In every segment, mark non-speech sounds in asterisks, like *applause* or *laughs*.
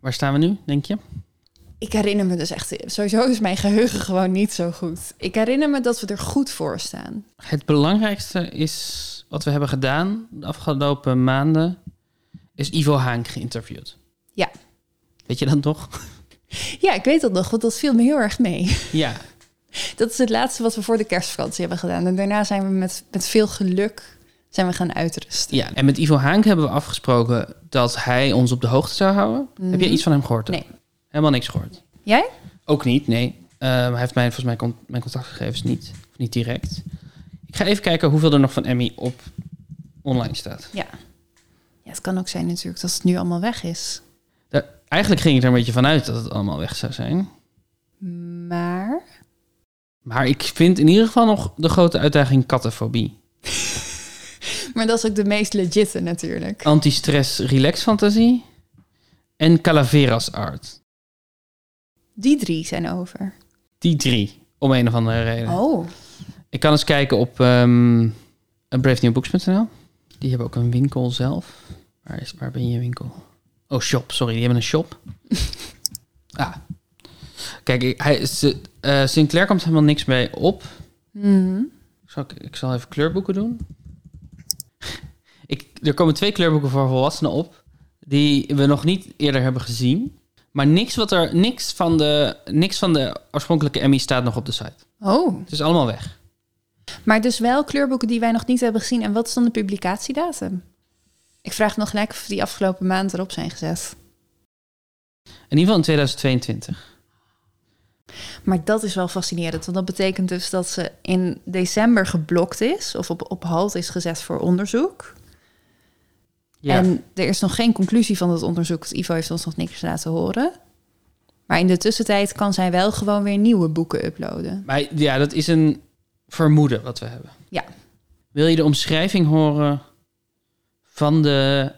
Waar staan we nu, denk je? Ik herinner me dus echt... Sowieso is mijn geheugen gewoon niet zo goed. Ik herinner me dat we er goed voor staan. Het belangrijkste is wat we hebben gedaan de afgelopen maanden, is Ivo Haank geïnterviewd. Ja. Weet je dat toch? *laughs* Ja, ik weet dat nog, want dat viel me heel erg mee. Ja. *laughs* Dat is het laatste wat we voor de kerstvakantie hebben gedaan. En daarna zijn we met, met veel geluk zijn we gaan uitrusten. ja. En met Ivo Haank hebben we afgesproken dat hij ons op de hoogte zou houden. Heb je iets van hem gehoord? Nee. Helemaal niks gehoord. Jij? Ook niet, nee. Eh, hij heeft mij volgens mij con- mijn contactgegevens niet, of niet direct. Ik ga even kijken hoeveel er nog van Emmy op online staat. Ja. Ja, het kan ook zijn natuurlijk dat het nu allemaal weg is. Daar- eigenlijk ging ik er een beetje vanuit dat het allemaal weg zou zijn. Maar... Maar ik vind in ieder geval nog de grote uitdaging kattenfobie. *laughs* Maar dat is ook de meest legitte natuurlijk. Anti-stress relax fantasie en calaveras art. Die drie zijn over. Die drie, om een of andere reden. Oh. Ik kan eens kijken op um, bravenewbooks.nl. Die hebben ook een winkel zelf. Waar, is, waar ben je winkel? Oh, shop. Sorry, die hebben een shop. *laughs* ah. Kijk, hij, ze, eh, Sinclair komt helemaal niks mee op. Mhm. Zal ik, ik zal even kleurboeken doen. Ik, er komen twee kleurboeken voor volwassenen op. Die we nog niet eerder hebben gezien. Maar niks, wat er, niks, van, de, niks van de oorspronkelijke Emmy staat nog op de site. Oh. Het is allemaal weg. Maar dus wel kleurboeken die wij nog niet hebben gezien. En wat is dan de publicatiedatum? Ik vraag nog gelijk of die afgelopen maand erop zijn gezet. In ieder geval in 2022. Maar dat is wel fascinerend. Want dat betekent dus dat ze in december geblokt is. Of op, op halt is gezet voor onderzoek. Ja. En er is nog geen conclusie van het onderzoek. want Ivo heeft ons nog niks laten horen. Maar in de tussentijd kan zij wel gewoon weer nieuwe boeken uploaden. Maar ja, dat is een vermoeden wat we hebben. Ja. Wil je de omschrijving horen van de...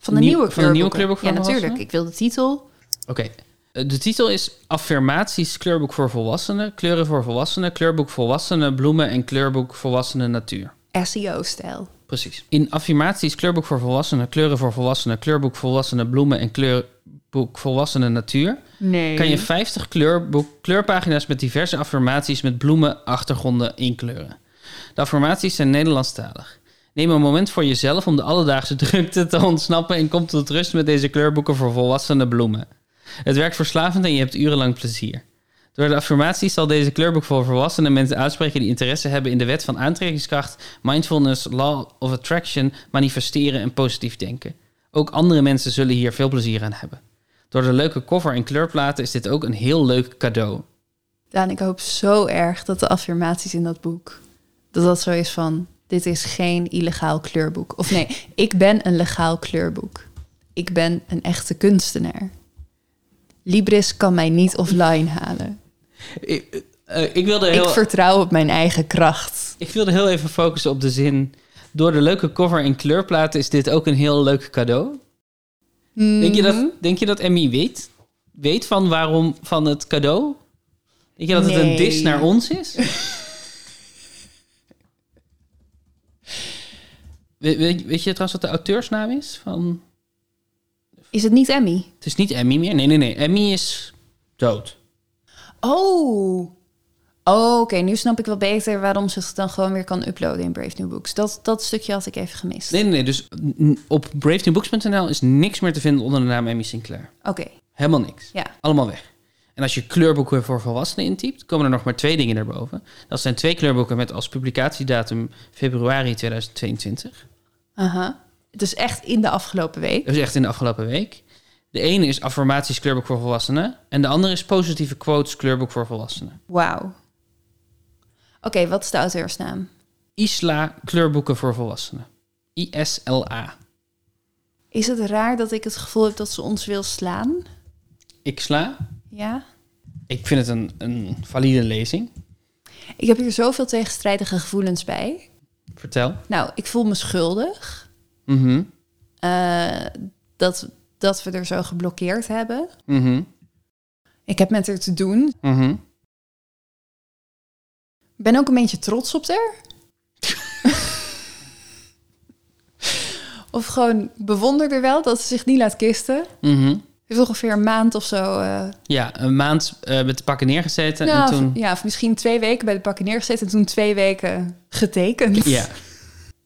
Van de Nieuw- nieuwe van de nieuwe kleurboek voor Ja, natuurlijk. volwassenen? Ik wil de titel. Oké. Eh, De titel is Affirmaties kleurboek voor volwassenen, kleuren voor volwassenen, kleurboek volwassenen, bloemen en kleurboek volwassenen natuur. SEO-stijl. Precies. In affirmaties kleurboek voor volwassenen, kleuren voor volwassenen, kleurboek volwassenen, bloemen en kleurboek volwassenen natuur Nee. kan je 50 kleurboek, kleurpagina's met diverse affirmaties met bloemen achtergronden inkleuren. De affirmaties zijn Nederlandstalig. Neem een moment voor jezelf om de alledaagse *laughs* drukte te ontsnappen en kom tot rust met deze kleurboeken voor volwassene bloemen. Het werkt verslavend en je hebt urenlang plezier. Door de affirmaties zal deze kleurboek voor volwassene mensen uitspreken die interesse hebben in de wet van aantrekkingskracht, mindfulness, law of attraction, manifesteren en positief denken. Ook andere mensen zullen hier veel plezier aan hebben. Door de leuke cover en kleurplaten is dit ook een heel leuk cadeau. Daan, ik hoop zo erg dat de affirmaties in dat boek... dat dat zo is van... dit is geen illegaal kleurboek. Of nee, ik ben een legaal kleurboek. Ik ben een echte kunstenaar. Libris kan mij niet offline halen. Ik, eh, ik, wilde heel, Ik vertrouw op mijn eigen kracht. ik wilde heel even focussen op de zin... Door de leuke cover en kleurplaten is dit ook een heel leuk cadeau. Denk, je Mhm. dat, denk je dat Emmy weet? Weet van waarom van het cadeau? Denk je dat het een dis naar ons is? *laughs* weet, weet, weet je trouwens wat de auteursnaam is? Van... Is het niet Emmy? Het is niet Emmy meer. Nee, nee, nee. Emmy is dood. Oh. Oh, oké. Nu snap ik wel beter waarom ze het dan gewoon weer kan uploaden in Brave New Books. Dat, dat stukje had ik even gemist. Nee, nee, nee. Dus op bravenewbooks.nl is niks meer te vinden onder de naam Emmy Sinclair. Oké, Helemaal niks. ja. Allemaal weg. En als je kleurboeken voor volwassenen intypt, komen er nog maar twee dingen erboven. Dat zijn twee kleurboeken met als publicatiedatum februari 2022. Aha. Dus echt in de afgelopen week. Is echt in de afgelopen week. De ene is affirmaties kleurboek voor volwassenen. En de andere is positieve quotes kleurboek voor volwassenen. Wauw. Oké, wat is de auteursnaam? Isla kleurboeken voor volwassenen. I-S-L-A. Is het raar dat ik het gevoel heb dat ze ons wil slaan? Ik sla. Ja. Ik vind het een, een valide lezing. Ik heb hier zoveel tegenstrijdige gevoelens bij. Vertel. Nou, ik voel me schuldig Mhm. eh, dat, dat we er zo geblokkeerd hebben. Mhm. Ik heb met haar te doen. Mhm. Ben ook een beetje trots op haar. of gewoon bewonder er wel dat ze zich niet laat kisten. Mhm. heeft ongeveer een maand of zo. eh, Ja, een maand eh, met de pakken neergezeten. nou, en toen... of- ja, of misschien twee weken bij de pakken neergezet en toen twee weken getekend. Ja.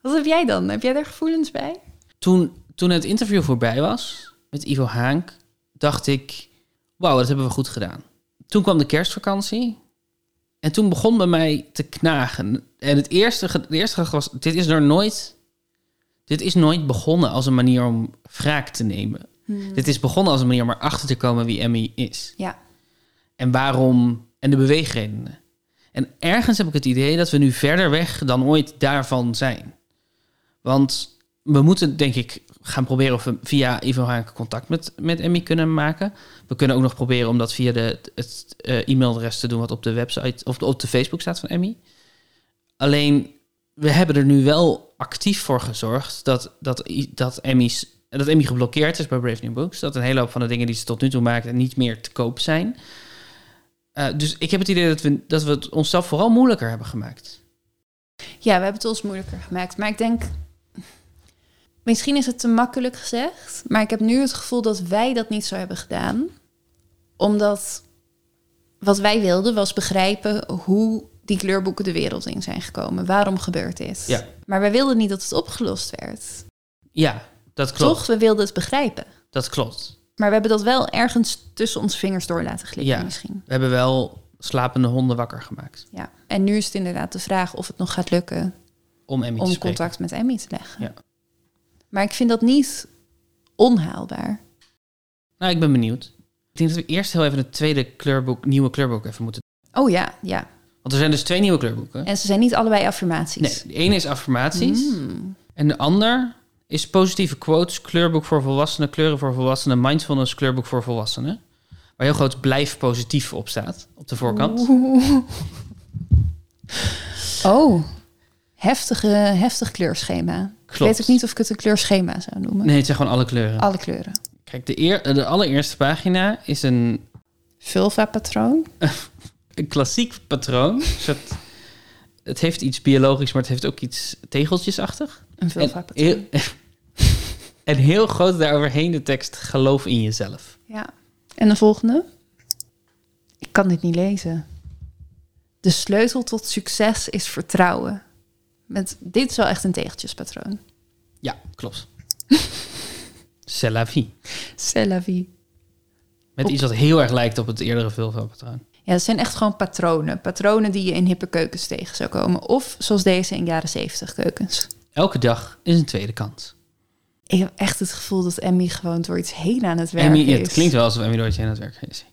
Wat heb jij dan? Heb jij daar gevoelens bij? Toen, toen het interview voorbij was met Ivo Haank, dacht ik, wauw, dat hebben we goed gedaan. Toen kwam de kerstvakantie en toen begon bij mij te knagen. En het eerste, de eerste was, dit is er nooit, dit is nooit begonnen als een manier om wraak te nemen. Dit is begonnen als een manier om erachter te komen wie Emmy is. Ja. En waarom, en de beweegredenen. En ergens heb ik het idee dat we nu verder weg dan ooit daarvan zijn. Want we moeten, denk ik, gaan proberen of we via Ivo contact met, met Emmy kunnen maken. We kunnen ook nog proberen om dat via de, het eh, e-mailadres te doen wat op de website of op de Facebook staat van Emmy. Alleen, we hebben er nu wel actief voor gezorgd dat, dat, dat, Emmy's, dat Emmy geblokkeerd is bij Brave New Books. Dat een hele hoop van de dingen die ze tot nu toe maakte niet meer te koop zijn. Eh, dus ik heb het idee dat we, dat we het onszelf vooral moeilijker hebben gemaakt. Ja, we hebben het ons moeilijker gemaakt. Maar ik denk, misschien is het te makkelijk gezegd. Maar ik heb nu het gevoel dat wij dat niet zo hebben gedaan. Omdat wat wij wilden was begrijpen hoe die kleurboeken de wereld in zijn gekomen. Waarom gebeurt dit? Ja. Maar wij wilden niet dat het opgelost werd. Ja, dat klopt. Toch? We wilden het begrijpen. Dat klopt. Maar we hebben dat wel ergens tussen onze vingers door laten glippen Ja. misschien. We hebben wel slapende honden wakker gemaakt Ja. En nu is het inderdaad de vraag of het nog gaat lukken om Emmy om contact met Emmy te leggen. Ja. Maar ik vind dat niet onhaalbaar. Nou, ik ben benieuwd. Ik denk dat we eerst heel even het tweede kleurboek, nieuwe kleurboek even moeten. Oh ja, ja. Want er zijn dus twee nieuwe kleurboeken. En ze zijn niet allebei affirmaties. Nee, de ene is affirmaties Mm. en de ander is positieve quotes, kleurboek voor volwassenen, kleuren voor volwassenen, mindfulness, kleurboek voor volwassenen. Waar heel groot blijf positief op staat, op de voorkant. Oeh. *laughs* Oh, heftige, heftig kleurschema. Ik Klopt. weet ook niet of ik het een kleurschema zou noemen. Nee, het zijn gewoon alle kleuren. Alle kleuren. Kijk, de, eer, de allereerste pagina is een, Vulva-patroon. *laughs* een klassiek patroon. Het heeft iets biologisch, maar het heeft ook iets tegeltjesachtig. Een En vulva-patroon. heel, *laughs* en heel groot daaroverheen de tekst: geloof in jezelf. Ja. En de volgende? Ik kan dit niet lezen. De sleutel tot succes is vertrouwen. Met, dit is wel echt een tegeltjespatroon. Ja, klopt. *laughs* C'est la vie. C'est la vie. Met Op- iets wat heel erg lijkt op het eerdere vulva-patroon. Ja, het zijn echt gewoon patronen. Patronen die je in hippe keukens tegen zou komen. Of zoals deze in jaren zeventig keukens. Elke dag is een tweede kans. Ik heb echt het gevoel dat Emmy gewoon door iets heen aan het werk Emmy, is. het klinkt wel alsof Emmy Doortje aan het werk is.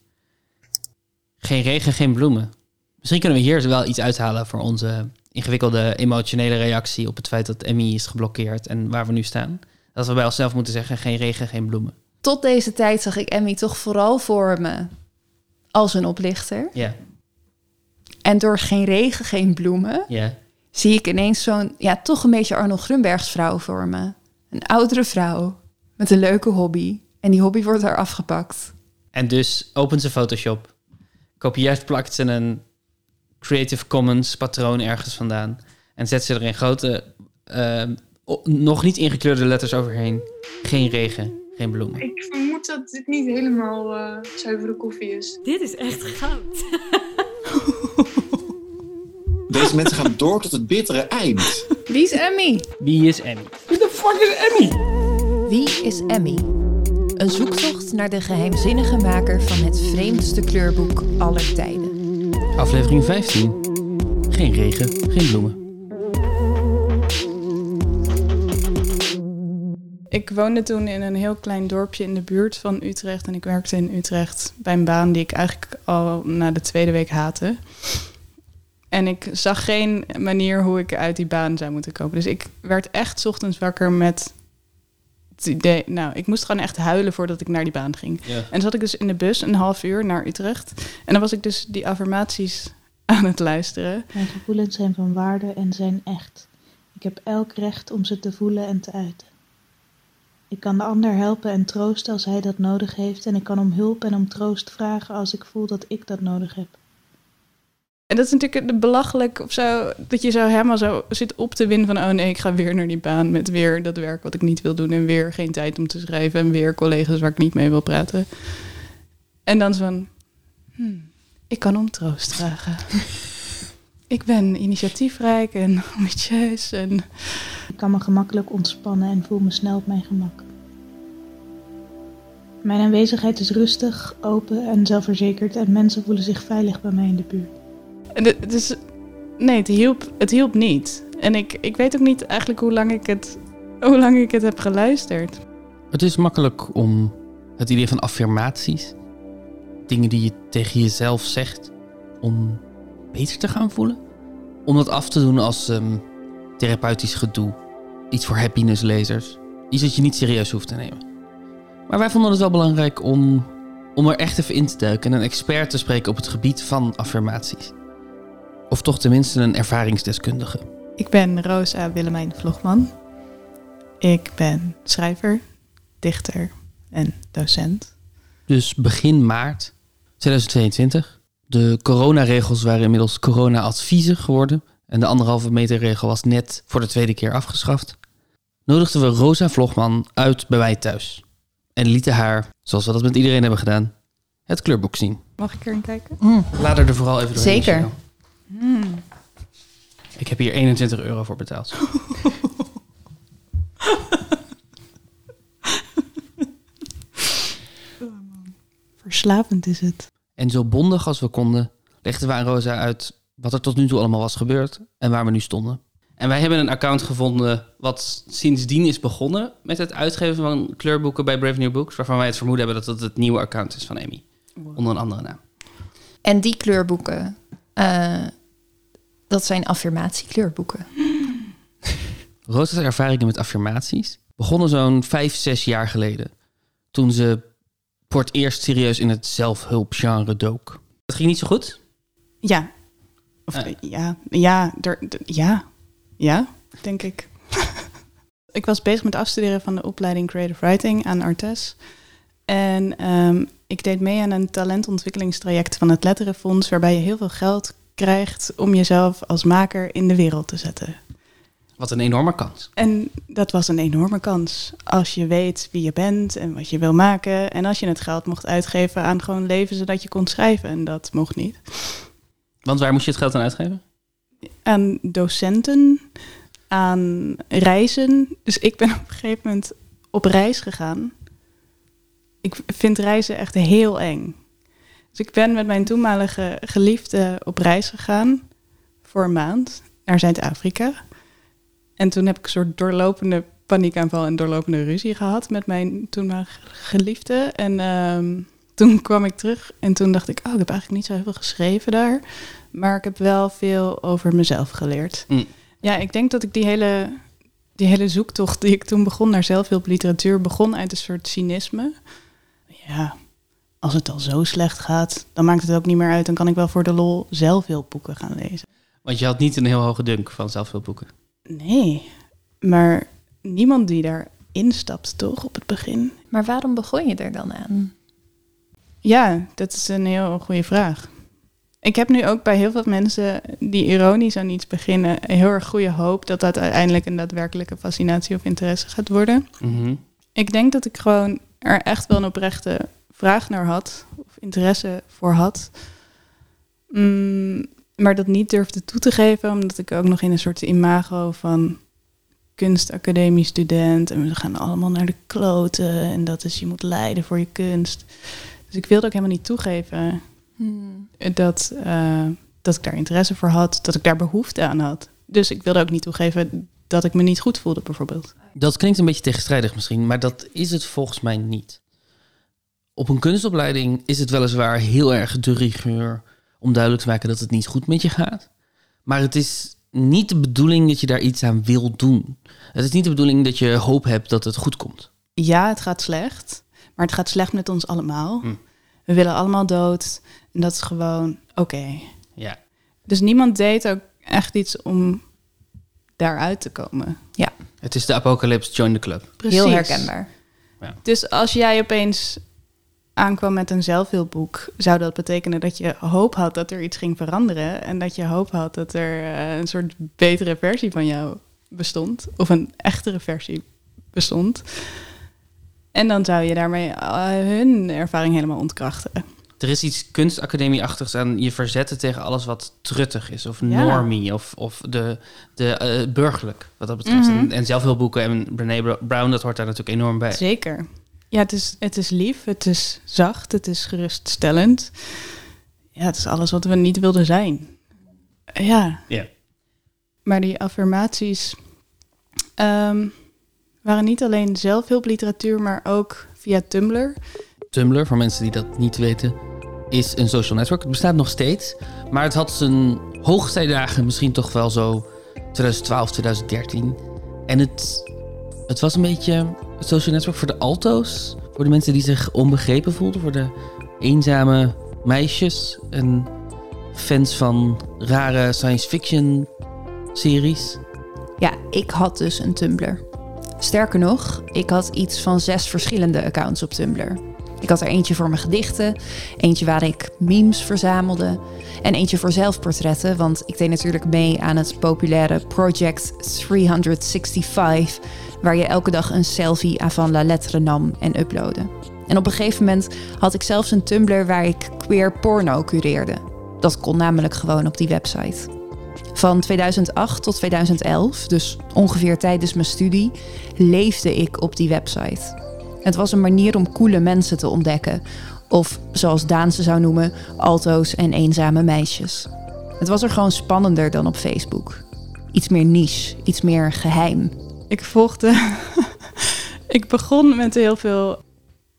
Geen regen, geen bloemen. Misschien kunnen we hier wel iets uithalen voor onze ingewikkelde emotionele reactie op het feit dat Emmy is geblokkeerd en waar we nu staan. Dat we bij onszelf moeten zeggen: geen regen, geen bloemen. Tot deze tijd zag ik Emmy toch vooral voor me als een oplichter. Ja, En door geen regen, geen bloemen, zie ik ineens zo'n, ja, toch een beetje Arnold Grunbergs vrouw voor me. Een oudere vrouw met een leuke hobby. En die hobby wordt haar afgepakt. En dus opent ze Photoshop, kopieert, plakt ze een Creative Commons patroon ergens vandaan en zet ze er in grote, eh, o- nog niet ingekleurde letters overheen. Geen regen, geen bloemen. Ik vermoed dat dit niet helemaal eh, zuivere koffie is. Dit is echt goud. *laughs* Deze mensen gaan door tot het bittere eind. Wie is Emmy? Wie is Emmy? Wie is Emmy? Een zoektocht naar de geheimzinnige maker van het vreemdste kleurboek aller tijden. Aflevering 15. Geen regen, geen bloemen. Ik woonde toen in een heel klein dorpje in de buurt van Utrecht. En ik werkte in Utrecht bij een baan die ik eigenlijk al na de tweede week haatte. En ik zag geen manier hoe ik uit die baan zou moeten komen. Dus ik werd echt ochtends wakker met het idee... Nou, ik moest gewoon echt huilen voordat ik naar die baan ging. Ja. En zat ik dus in de bus een half uur naar Utrecht. En dan was ik dus die affirmaties *laughs* aan het luisteren. Mijn gevoelens zijn van waarde en zijn echt. Ik heb elk recht om ze te voelen en te uiten. Ik kan de ander helpen en troosten als hij dat nodig heeft en ik kan om hulp en om troost vragen als ik voel dat ik dat nodig heb. En dat is natuurlijk belachelijk of zo, dat je zo helemaal zo zit op te winnen van, oh nee, ik ga weer naar die baan met weer dat werk wat ik niet wil doen en weer geen tijd om te schrijven en weer collega's waar ik niet mee wil praten. En dan zo van, hmm, ik kan om troost vragen. *laughs* ik ben initiatiefrijk en ambitieus en Ik kan me gemakkelijk ontspannen en voel me snel op mijn gemak. Mijn aanwezigheid is rustig, open en zelfverzekerd en mensen voelen zich veilig bij mij in de buurt. Is, nee, het hielp, het niet. En ik, ik weet ook niet eigenlijk hoe lang ik het, hoe lang ik het heb geluisterd. Het is makkelijk om het idee van affirmaties, dingen die je tegen jezelf zegt, om beter te gaan voelen. Om dat af te doen als ehm, therapeutisch gedoe. Iets voor happiness-lezers. Iets dat je niet serieus hoeft te nemen. Maar wij vonden het wel belangrijk om, om er echt even in te duiken en een expert te spreken op het gebied van affirmaties. Of toch tenminste een ervaringsdeskundige. Ik ben Rosa Willemijn Vlogman. Ik ben schrijver, dichter en docent. Dus begin maart 2022. De coronaregels waren inmiddels corona-adviezen geworden. En de anderhalve meter regel was net voor de tweede keer afgeschaft. Nodigden we Rosa Vlogman uit bij mij thuis. En lieten haar, zoals we dat met iedereen hebben gedaan, het kleurboek zien. Mag ik erin kijken? Laat er vooral even doorheen. Zeker. Hmm. Ik heb hier 21 euro voor betaald. *laughs* Verslavend is het. En zo bondig als we konden, legden we aan Rosa uit wat er tot nu toe allemaal was gebeurd en waar we nu stonden. En wij hebben een account gevonden wat sindsdien is begonnen met het uitgeven van kleurboeken bij Brave New Books, waarvan wij het vermoeden hebben dat het het nieuwe account is van Amy, onder een andere naam. En die kleurboeken, eh, dat zijn affirmatiekleurboeken. *laughs* Rosa's ervaringen met affirmaties begonnen zo'n vijf, zes jaar geleden. Toen ze voor het eerst serieus in het zelfhulpgenre dook. Het ging niet zo goed. Ja. Of, Ah. ja, ja, ja, ja, denk ik. *laughs* ik was bezig met afstuderen van de opleiding Creative Writing aan Artes. En ehm, ik deed mee aan een talentontwikkelingstraject van het Letterenfonds, waarbij je heel veel geld krijgt om jezelf als maker in de wereld te zetten. Wat een enorme kans. En dat was een enorme kans. Als je weet wie je bent en wat je wil maken. En als je het geld mocht uitgeven aan gewoon leven zodat je kon schrijven. En dat mocht niet. Want waar moest je het geld aan uitgeven? aan docenten, aan reizen. Dus ik ben *laughs* op een gegeven moment op reis gegaan. Ik vind reizen echt heel eng. Dus ik ben met mijn toenmalige geliefde op reis gegaan voor een maand naar Zuid-Afrika. En toen heb ik een soort doorlopende paniekaanval en doorlopende ruzie gehad met mijn toenmalige geliefde. En ehm, toen kwam ik terug en toen dacht ik, oh, ik heb eigenlijk niet zo heel veel geschreven daar. Maar ik heb wel veel over mezelf geleerd. Mm. Ja, ik denk dat ik die hele, die hele zoektocht die ik toen begon naar zelfhulpliteratuur... begon uit een soort cynisme. Ja, als het al zo slecht gaat, dan maakt het ook niet meer uit. Dan kan ik wel voor de lol zelfhulpboeken gaan lezen. Want je had niet een heel hoge dunk van zelfhulpboeken. Nee, maar niemand die daar instapt, toch, op het begin? Maar waarom begon je er dan aan? Ja, dat is een heel goede vraag. Ik heb nu ook bij heel veel mensen die ironisch aan iets beginnen, heel erg goede hoop dat dat uiteindelijk een daadwerkelijke fascinatie of interesse gaat worden. Mhm. Ik denk dat ik gewoon er echt wel een oprechte vraag naar had, of interesse voor had. Mm, maar dat niet durfde toe te geven, omdat ik ook nog in een soort imago van kunstacademie-student en we gaan allemaal naar de kloten en dat is je moet lijden voor je kunst. Dus ik wilde ook helemaal niet toegeven dat, eh, dat ik daar interesse voor had, dat ik daar behoefte aan had. Dus ik wilde ook niet toegeven dat ik me niet goed voelde, bijvoorbeeld. Dat klinkt een beetje tegenstrijdig misschien, maar dat is het volgens mij niet. Op een kunstopleiding is het weliswaar heel erg de rigueur om duidelijk te maken dat het niet goed met je gaat. Maar het is niet de bedoeling dat je daar iets aan wil doen. Het is niet de bedoeling dat je hoop hebt dat het goed komt. Ja, het gaat slecht, maar het gaat slecht met ons allemaal. Hm. We willen allemaal dood en dat is gewoon oké. Ja. Dus niemand deed ook echt iets om daaruit te komen. Het is de apocalypse, join the club. Precies. Heel herkenbaar. Dus als jij opeens aankwam met een zelfhulpboek, zou dat betekenen dat je hoop had dat er iets ging veranderen. En dat je hoop had dat er eh, een soort betere versie van jou bestond. Of een echtere versie bestond. En dan zou je daarmee eh, hun ervaring helemaal ontkrachten. Er is iets kunstacademie-achtigs aan je verzetten tegen alles wat truttig is. Of Ja. normie. Of, of de, de eh, burgerlijk, wat dat betreft. Mhm. En, en zelfhulpboeken en Brené Bro- Brown, dat hoort daar natuurlijk enorm bij. Zeker. Ja, het is, het is lief, het is zacht, het is geruststellend. Ja, het is alles wat we niet wilden zijn. Ja. Ja. Maar die affirmaties ehm, waren niet alleen zelfhulpliteratuur, maar ook via Tumblr. Tumblr, voor mensen die dat niet weten, is een social network. Het bestaat nog steeds, maar het had zijn hoogtijdagen misschien toch wel zo 2012, 2013. En het, het was een beetje social network voor de alto's. Voor de mensen die zich onbegrepen voelden. Voor de eenzame meisjes en fans van rare science fiction series. Ja, ik had dus een Tumblr. Sterker nog, ik had iets van zes verschillende accounts op Tumblr. Ik had er eentje voor mijn gedichten, eentje waar ik memes verzamelde en eentje voor zelfportretten, want ik deed natuurlijk mee aan het populaire Project 365, waar je elke dag een selfie avant la lettre nam en uploadde. En op een gegeven moment had ik zelfs een Tumblr waar ik queer porno cureerde. Dat kon namelijk gewoon op die website. Van 2008 tot 2011, dus ongeveer tijdens mijn studie, leefde ik op die website. Het was een manier om coole mensen te ontdekken. Of zoals Daan ze zou noemen, alto's en eenzame meisjes. Het was er gewoon spannender dan op Facebook. Iets meer niche, iets meer geheim. Ik volgde. *laughs* ik begon met heel veel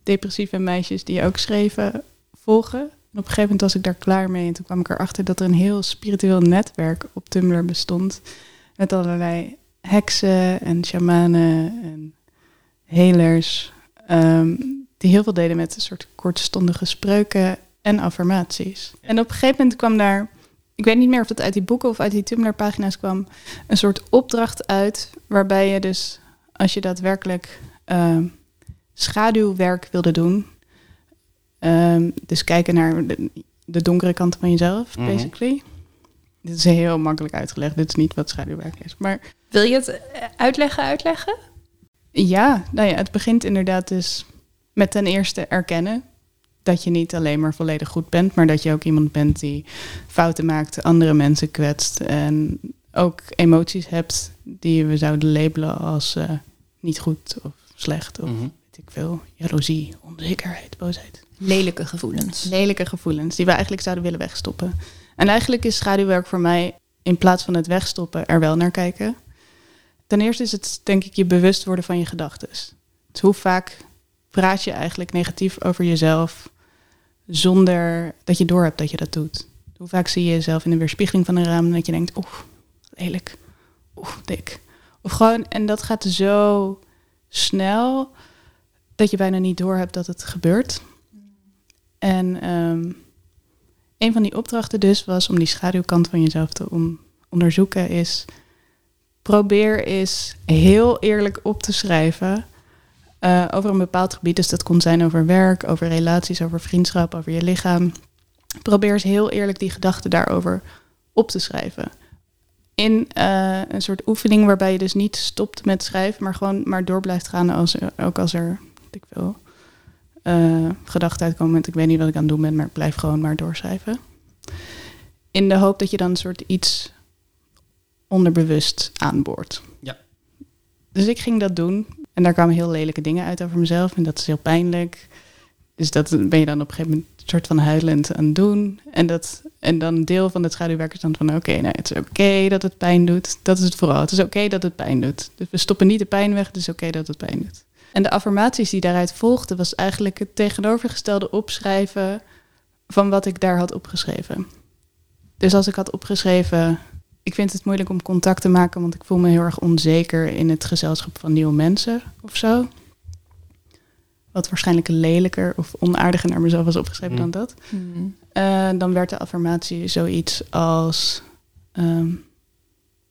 depressieve meisjes die ook schreven volgen. En op een gegeven moment was ik daar klaar mee. En toen kwam ik erachter dat er een heel spiritueel netwerk op Tumblr bestond. Met allerlei heksen en shamanen en helers. Ehm, die heel veel deden met een soort kortstondige spreuken en affirmaties. En op een gegeven moment kwam daar ik weet niet meer of het uit die boeken of uit die Tumblr-pagina's kwam, een soort opdracht uit waarbij je dus, als je daadwerkelijk ehm, schaduwwerk wilde doen, ehm, dus kijken naar de, de donkere kanten van jezelf, Mhm. basically. Dit is heel makkelijk uitgelegd, dit is niet wat schaduwwerk is. Maar Wil je het eh, uitleggen, uitleggen? Ja, nou ja, het begint inderdaad dus met ten eerste erkennen dat je niet alleen maar volledig goed bent, maar dat je ook iemand bent die fouten maakt, andere mensen kwetst en ook emoties hebt die we zouden labelen als eh, niet goed of slecht of Mhm. weet ik veel, jaloezie, onzekerheid, boosheid. Lelijke gevoelens. Lelijke gevoelens die we eigenlijk zouden willen wegstoppen. En eigenlijk is schaduwwerk voor mij in plaats van het wegstoppen er wel naar kijken. Ten eerste is het denk ik je bewust worden van je gedachten. Hoe vaak praat je eigenlijk negatief over jezelf zonder dat je doorhebt dat je dat doet? Hoe vaak zie je jezelf in de weerspiegeling van een raam en dat je denkt, oeh, lelijk, oeh, dik. Of gewoon, en dat gaat zo snel dat je bijna niet doorhebt dat het gebeurt. En ehm, een van die opdrachten dus was om die schaduwkant van jezelf te on- onderzoeken is... probeer eens heel eerlijk op te schrijven eh, over een bepaald gebied. Dus dat kon zijn over werk, over relaties, over vriendschap, over je lichaam. Probeer eens heel eerlijk die gedachten daarover op te schrijven. In eh, een soort oefening waarbij je dus niet stopt met schrijven, maar gewoon maar door blijft gaan, als, ook als er, ik veel, eh, gedachten uitkomen met ik weet niet wat ik aan het doen ben, maar ik blijf gewoon maar doorschrijven. In de hoop dat je dan een soort iets onderbewust aanboort. Ja. Dus ik ging dat doen en daar kwamen heel lelijke dingen uit over mezelf en dat is heel pijnlijk. Dus dat ben je dan op een gegeven moment een soort van huilend aan het doen. En, dat, en dan een deel van het schaduwwerk is dan van oké, nou, het is oké dat het pijn doet. Dat is het vooral. Het is oké dat het pijn doet. Dus we stoppen niet de pijn weg, het is oké dat het pijn doet. En de affirmaties die daaruit volgden, was eigenlijk het tegenovergestelde opschrijven van wat ik daar had opgeschreven. Dus als ik had opgeschreven, ik vind het moeilijk om contact te maken, want ik voel me heel erg onzeker in het gezelschap van nieuwe mensen of zo. Wat waarschijnlijk lelijker of onaardiger naar mezelf was opgeschreven Mm. dan dat. Eh, dan werd de affirmatie zoiets als: ehm,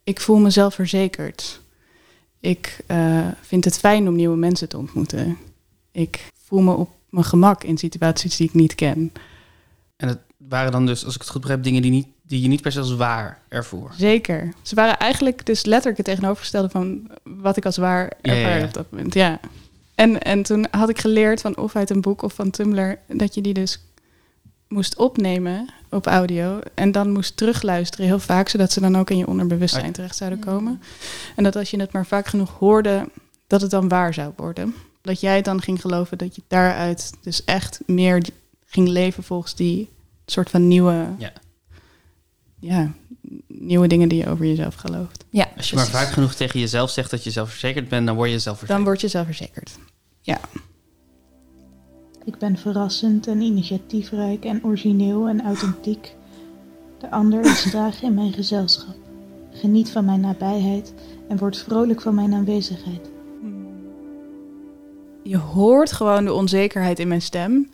Ik voel mezelf verzekerd. Ik eh, vind het fijn om nieuwe mensen te ontmoeten. Ik voel me op mijn gemak in situaties die ik niet ken. En het waren dan dus, als ik het goed begrijp, dingen die, niet, die je niet per se als waar ervoor. Zeker. Ze waren eigenlijk dus letterlijk het tegenovergestelde van wat ik als waar Ja, ja, ervaarde ja. op dat moment. Ja. En, en toen had ik geleerd van of uit een boek of van Tumblr dat je die dus moest opnemen op audio en dan moest terugluisteren heel vaak, zodat ze dan ook in je onderbewustzijn terecht zouden komen. En dat als je het maar vaak genoeg hoorde, dat het dan waar zou worden. Dat jij dan ging geloven dat je daaruit dus echt meer ging leven volgens die soort van nieuwe, Ja. Ja, nieuwe dingen die je over jezelf gelooft. Ja, Als je maar vaak genoeg tegen jezelf zegt dat je zelfverzekerd bent, dan word je zelfverzekerd. Dan word je zelfverzekerd. Ik ben verrassend en initiatiefrijk en origineel en authentiek. De ander is graag in mijn gezelschap. Geniet van mijn nabijheid en wordt vrolijk van mijn aanwezigheid. Je hoort gewoon de onzekerheid in mijn stem.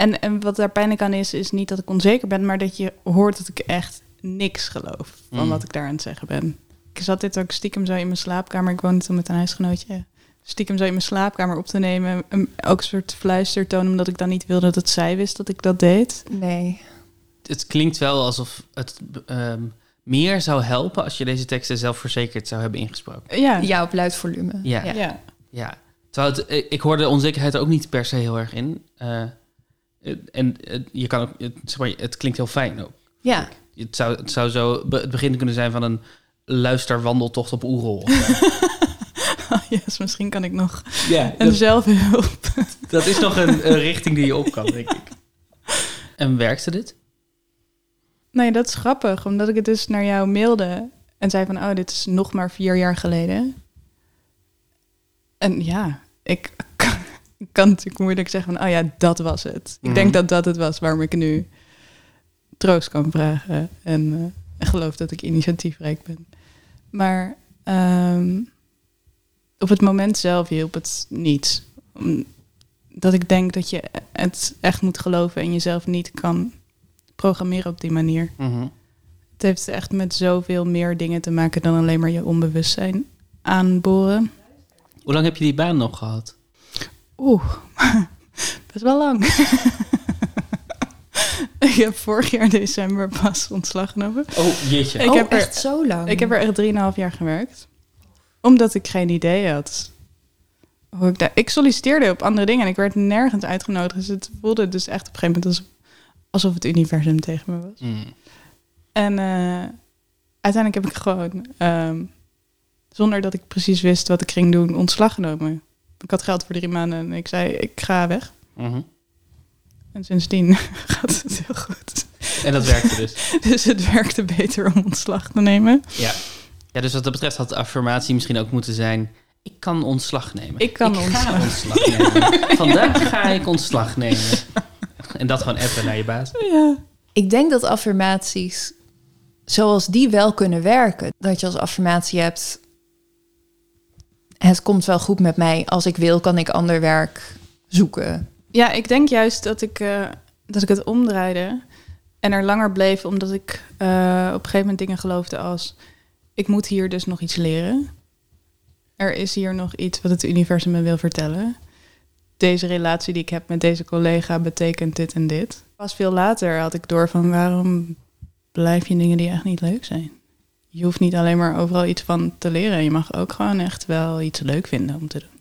En, en wat daar pijnlijk aan is, is niet dat ik onzeker ben, maar dat je hoort dat ik echt niks geloof van Mm. wat ik daar aan het zeggen ben. Ik zat dit ook stiekem zo in mijn slaapkamer. Ik woonde toen met een huisgenootje. Stiekem zo in mijn slaapkamer op te nemen. Een- Ook een soort fluistertoon, omdat ik dan niet wilde dat het zij wist dat ik dat deed. Nee. Het klinkt wel alsof het ehm, meer zou helpen als je deze teksten zelfverzekerd zou hebben ingesproken. Ja, Ja, op luid volume. Ja. ja. Ja. Terwijl het, ik hoorde de onzekerheid er ook niet per se heel erg in. Eh, en eh, je kan ook, het, zeg maar, het klinkt heel fijn ook. Ja. Het zou, het zou zo het begin kunnen zijn van een luisterwandeltocht op Oerol. *laughs* Oh, yes, misschien kan ik nog ja, een zelfhulp. dat is nog een, een richting die je op kan, denk ik. En werkte dit? Nee, dat is grappig, omdat ik het dus naar jou mailde en zei van, oh, dit is nog maar vier jaar geleden. En ja, ik ik kan natuurlijk moeilijk zeggen van, oh ja, dat was het. Ik denk dat dat het was waarom ik nu troost kan vragen en, en geloof dat ik initiatiefrijk ben. Maar ehm, op het moment zelf hielp het niet. Dat ik denk dat je het echt moet geloven en jezelf niet kan programmeren op die manier. Mhm. Het heeft echt met zoveel meer dingen te maken dan alleen maar je onbewustzijn aanboren. Hoe lang heb je die baan nog gehad? Oeh, *laughs* best wel lang. *laughs* ik heb vorig jaar december pas ontslag genomen. Oh, jeetje. Ik oh, heb er- echt zo lang. Ik heb er echt 3,5 jaar gewerkt. Omdat ik geen idee had. Hoe ik, daar, ik solliciteerde op andere dingen en ik werd nergens uitgenodigd. Dus het voelde dus echt op een gegeven moment alsof, alsof het universum tegen me was. Mm. En eh, uiteindelijk heb ik gewoon, ehm, zonder dat ik precies wist wat ik ging doen, ontslag genomen. Ik had geld voor drie maanden en ik zei, ik ga weg. Mhm. En sindsdien *laughs* gaat het heel goed. En dat werkte dus. *laughs* Dus het werkte beter om ontslag te nemen. Ja. ja, dus wat dat betreft had de affirmatie misschien ook moeten zijn... Ik kan ontslag nemen. Ik kan ontslag. ontslag *laughs* nemen. Vandaag ga ik ontslag nemen. En dat gewoon appen naar je baas. Ja. Ik denk dat affirmaties zoals die wel kunnen werken. Dat je als affirmatie hebt... Het komt wel goed met mij. Als ik wil, kan ik ander werk zoeken. Ja, ik denk juist dat ik, eh, dat ik het omdraaide en er langer bleef, omdat ik eh, op een gegeven moment dingen geloofde als: ik moet hier dus nog iets leren. Er is hier nog iets wat het universum me wil vertellen. Deze relatie die ik heb met deze collega betekent dit en dit. Pas veel later had ik door van waarom blijf je dingen die echt niet leuk zijn. Je hoeft niet alleen maar overal iets van te leren. Je mag ook gewoon echt wel iets leuk vinden om te doen.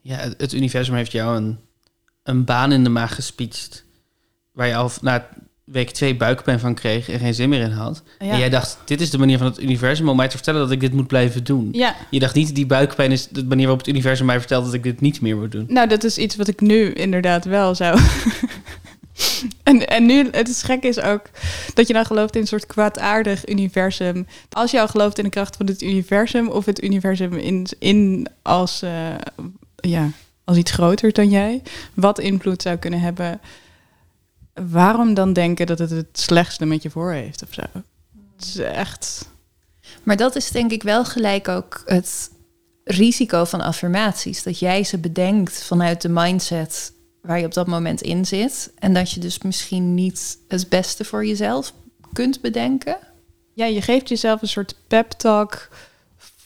Ja, het, het universum heeft jou een, een baan in de maag gespietst... waar je al na week twee buikpijn van kreeg en geen zin meer in had. Ja. En jij dacht, dit is de manier van het universum om mij te vertellen dat ik dit moet blijven doen. ja, Je dacht niet, die buikpijn is de manier waarop het universum mij vertelt dat ik dit niet meer moet doen. Nou, dat is iets wat ik nu inderdaad wel zou. *laughs* *laughs* en, en nu, het is gek is ook dat je dan gelooft in een soort kwaadaardig universum. Als je al gelooft in de kracht van het universum of het universum in, in als, eh, ja, als iets groter dan jij, wat invloed zou kunnen hebben, waarom dan denken dat het het slechtste met je voor heeft of zo? Het is echt. Maar dat is denk ik wel gelijk ook het risico van affirmaties. Dat jij ze bedenkt vanuit de mindset waar je op dat moment in zit. En dat je dus misschien niet het beste voor jezelf kunt bedenken. Ja, je geeft jezelf een soort pep talk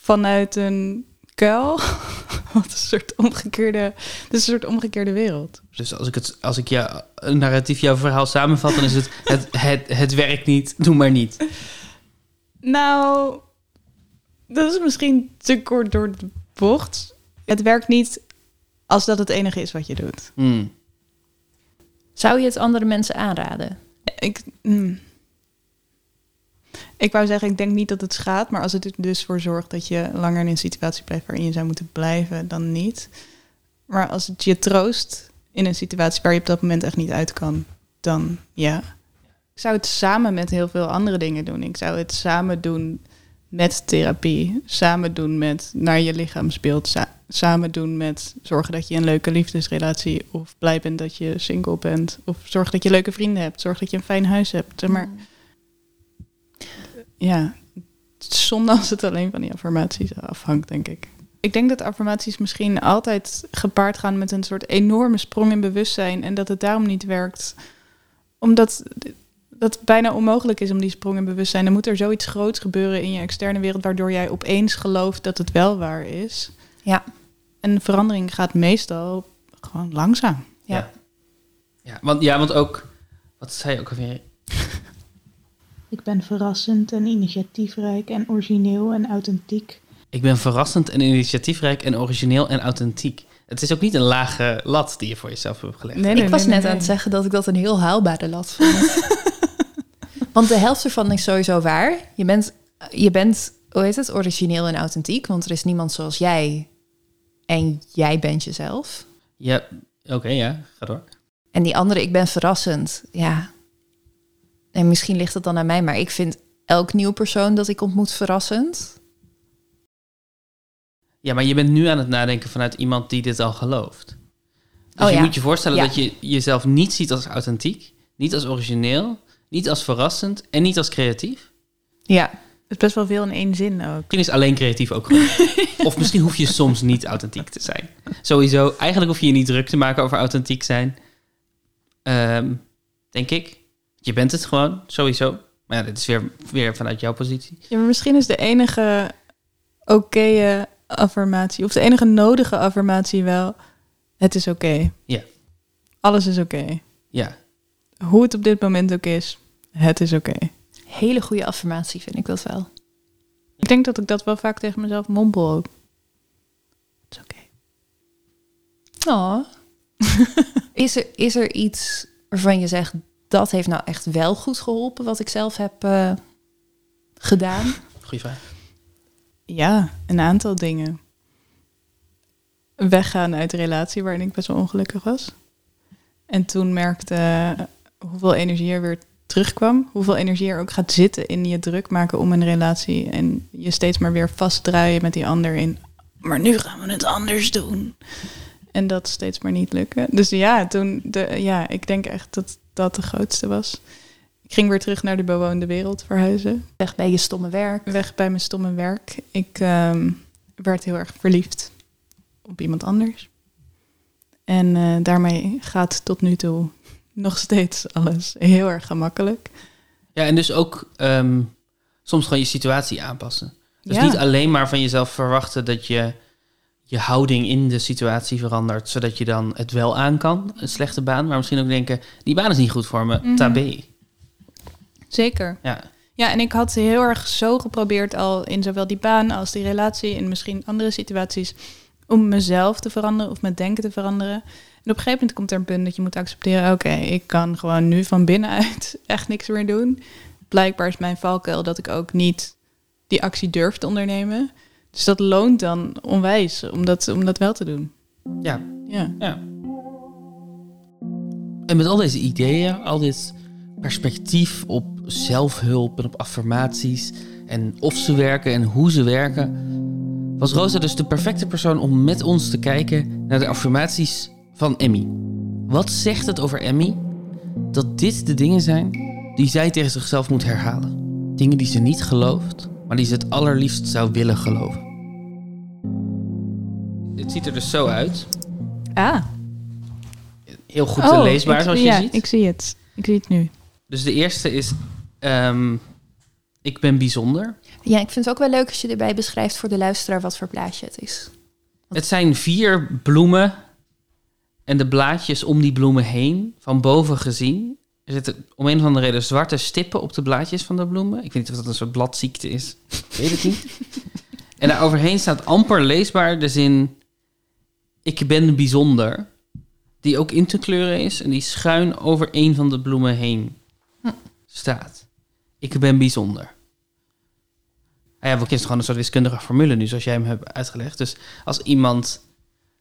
vanuit een kuil. *laughs* Wat een soort omgekeerde... Het is een soort omgekeerde wereld. Dus als ik, het, als ik jou, een narratief jouw verhaal samenvat, dan is het, het, het, het werkt niet, doe maar niet. Nou, dat is misschien te kort door de bocht. Het werkt niet als dat het enige is wat je doet. Hmm. Zou je het andere mensen aanraden? Ik, mm. ik wou zeggen, ik denk niet dat het schaadt, maar als het er dus voor zorgt dat je langer in een situatie blijft waarin je zou moeten blijven, dan niet. Maar als het je troost in een situatie waar je op dat moment echt niet uit kan, dan ja. Ik zou het samen met heel veel andere dingen doen. Ik zou het samen doen met therapie, samen doen met naar je lichaamsbeeld, samen doen met zorgen dat je een leuke liefdesrelatie of blij bent dat je single bent of zorg dat je leuke vrienden hebt, zorg dat je een fijn huis hebt. Maar ja, het is zonde als het alleen van die affirmaties afhangt, denk ik. Ik denk dat affirmaties misschien altijd gepaard gaan met een soort enorme sprong in bewustzijn en dat het daarom niet werkt, omdat dat bijna onmogelijk is om die sprong in bewustzijn. Dan moet er zoiets groots gebeuren in je externe wereld, waardoor jij opeens gelooft dat het wel waar is. Ja. En verandering gaat meestal gewoon langzaam. Ja. Ja, want, ja, want ook, wat zei je ook alweer? *laughs* Ik ben verrassend en initiatiefrijk en origineel en authentiek. Ik ben verrassend en initiatiefrijk en origineel en authentiek. Het is ook niet een lage lat die je voor jezelf hebt gelegd. Nee, nee, ik was nee, net nee, aan het zeggen dat ik dat een heel haalbare lat vond. *laughs* want de helft ervan is sowieso waar. Je bent, je bent, hoe heet het, origineel en authentiek. Want er is niemand zoals jij. En jij bent jezelf. Ja, oké, ja, ga door. En die andere, ik ben verrassend. Ja. En misschien ligt het dan aan mij, maar ik vind elk nieuw persoon dat ik ontmoet verrassend. Ja, maar je bent nu aan het nadenken vanuit iemand die dit al gelooft. Dus Oh je ja. moet je voorstellen Ja. dat je jezelf niet ziet als authentiek, niet als origineel, niet als verrassend en niet als creatief. Ja. Het is best wel veel in één zin ook. Misschien is alleen creatief ook goed. *laughs* of misschien hoef je soms niet authentiek te zijn. Sowieso, eigenlijk hoef je je niet druk te maken over authentiek zijn. Ehm, denk ik. Je bent het gewoon, sowieso. Maar ja, dit is weer, weer vanuit jouw positie. Ja, maar misschien is de enige oké affirmatie, of de enige nodige affirmatie wel, het is oké. Ja. Alles is oké. Ja, Hoe het op dit moment ook is, het is oké. Hele goede affirmatie vind ik dat wel. Ik denk dat ik dat wel vaak tegen mezelf mompel ook. Het is oké. Oh. *laughs* is, er, is er iets waarvan je zegt, dat heeft nou echt wel goed geholpen, wat ik zelf heb eh, gedaan? goede vraag. Ja, een aantal dingen. Weggaan uit de relatie waarin ik best wel ongelukkig was. En toen merkte eh, hoeveel energie er weer terugkwam. Hoeveel energie er ook gaat zitten in je druk maken om een relatie. En je steeds maar weer vastdraaien met die ander in. Maar nu gaan we het anders doen. En dat steeds maar niet lukken. Dus ja, toen de, ja, ik denk echt dat dat de grootste was. Ik ging weer terug naar de bewoonde wereld verhuizen Weg bij je stomme werk. weg bij mijn stomme werk. Ik ehm, werd heel erg verliefd op iemand anders. En eh, daarmee gaat tot nu toe nog steeds alles heel erg gemakkelijk. Ja, en dus ook ehm, soms gewoon je situatie aanpassen. Dus Ja. niet alleen maar van jezelf verwachten dat je je houding in de situatie verandert, zodat je dan het wel aan kan, een slechte baan, maar misschien ook denken, die baan is niet goed voor me, Mhm. tabé. Zeker. Ja, Ja, en ik had heel erg zo geprobeerd al in zowel die baan als die relatie en misschien andere situaties om mezelf te veranderen of mijn denken te veranderen. En op een gegeven moment komt er een punt dat je moet accepteren, oké, ik kan gewoon nu van binnenuit *laughs* echt niks meer doen. Blijkbaar is mijn valkuil dat ik ook niet die actie durf te ondernemen. Dus dat loont dan onwijs om dat, om dat wel te doen. ja, Ja. ja. En met al deze ideeën, al dit perspectief op zelfhulp en op affirmaties en of ze werken en hoe ze werken, was Rosa dus de perfecte persoon om met ons te kijken naar de affirmaties van Emmy. Wat zegt het over Emmy dat dit de dingen zijn die zij tegen zichzelf moet herhalen? Dingen die ze niet gelooft, maar die ze het allerliefst zou willen geloven. Dit ziet er dus zo uit. Ah, Heel goed Oh, leesbaar, ik- zoals je ja, ziet. ik zie het. Ik zie het nu. Dus de eerste is... ehm, ik ben bijzonder. Ja, ik vind het ook wel leuk als je erbij beschrijft voor de luisteraar wat voor blaadje het is. Het zijn vier bloemen en de blaadjes om die bloemen heen, van boven gezien. Er zitten om een of andere reden zwarte stippen op de blaadjes van de bloemen. Ik weet niet of dat een soort bladziekte is. Ik weet het niet. *laughs* En daar overheen staat amper leesbaar de zin... Ik ben bijzonder. Die ook in te kleuren is en die schuin over een van de bloemen heen staat. Ik ben bijzonder. Ah ja, we kennen gewoon een soort wiskundige formule nu, zoals jij hem hebt uitgelegd. Dus als iemand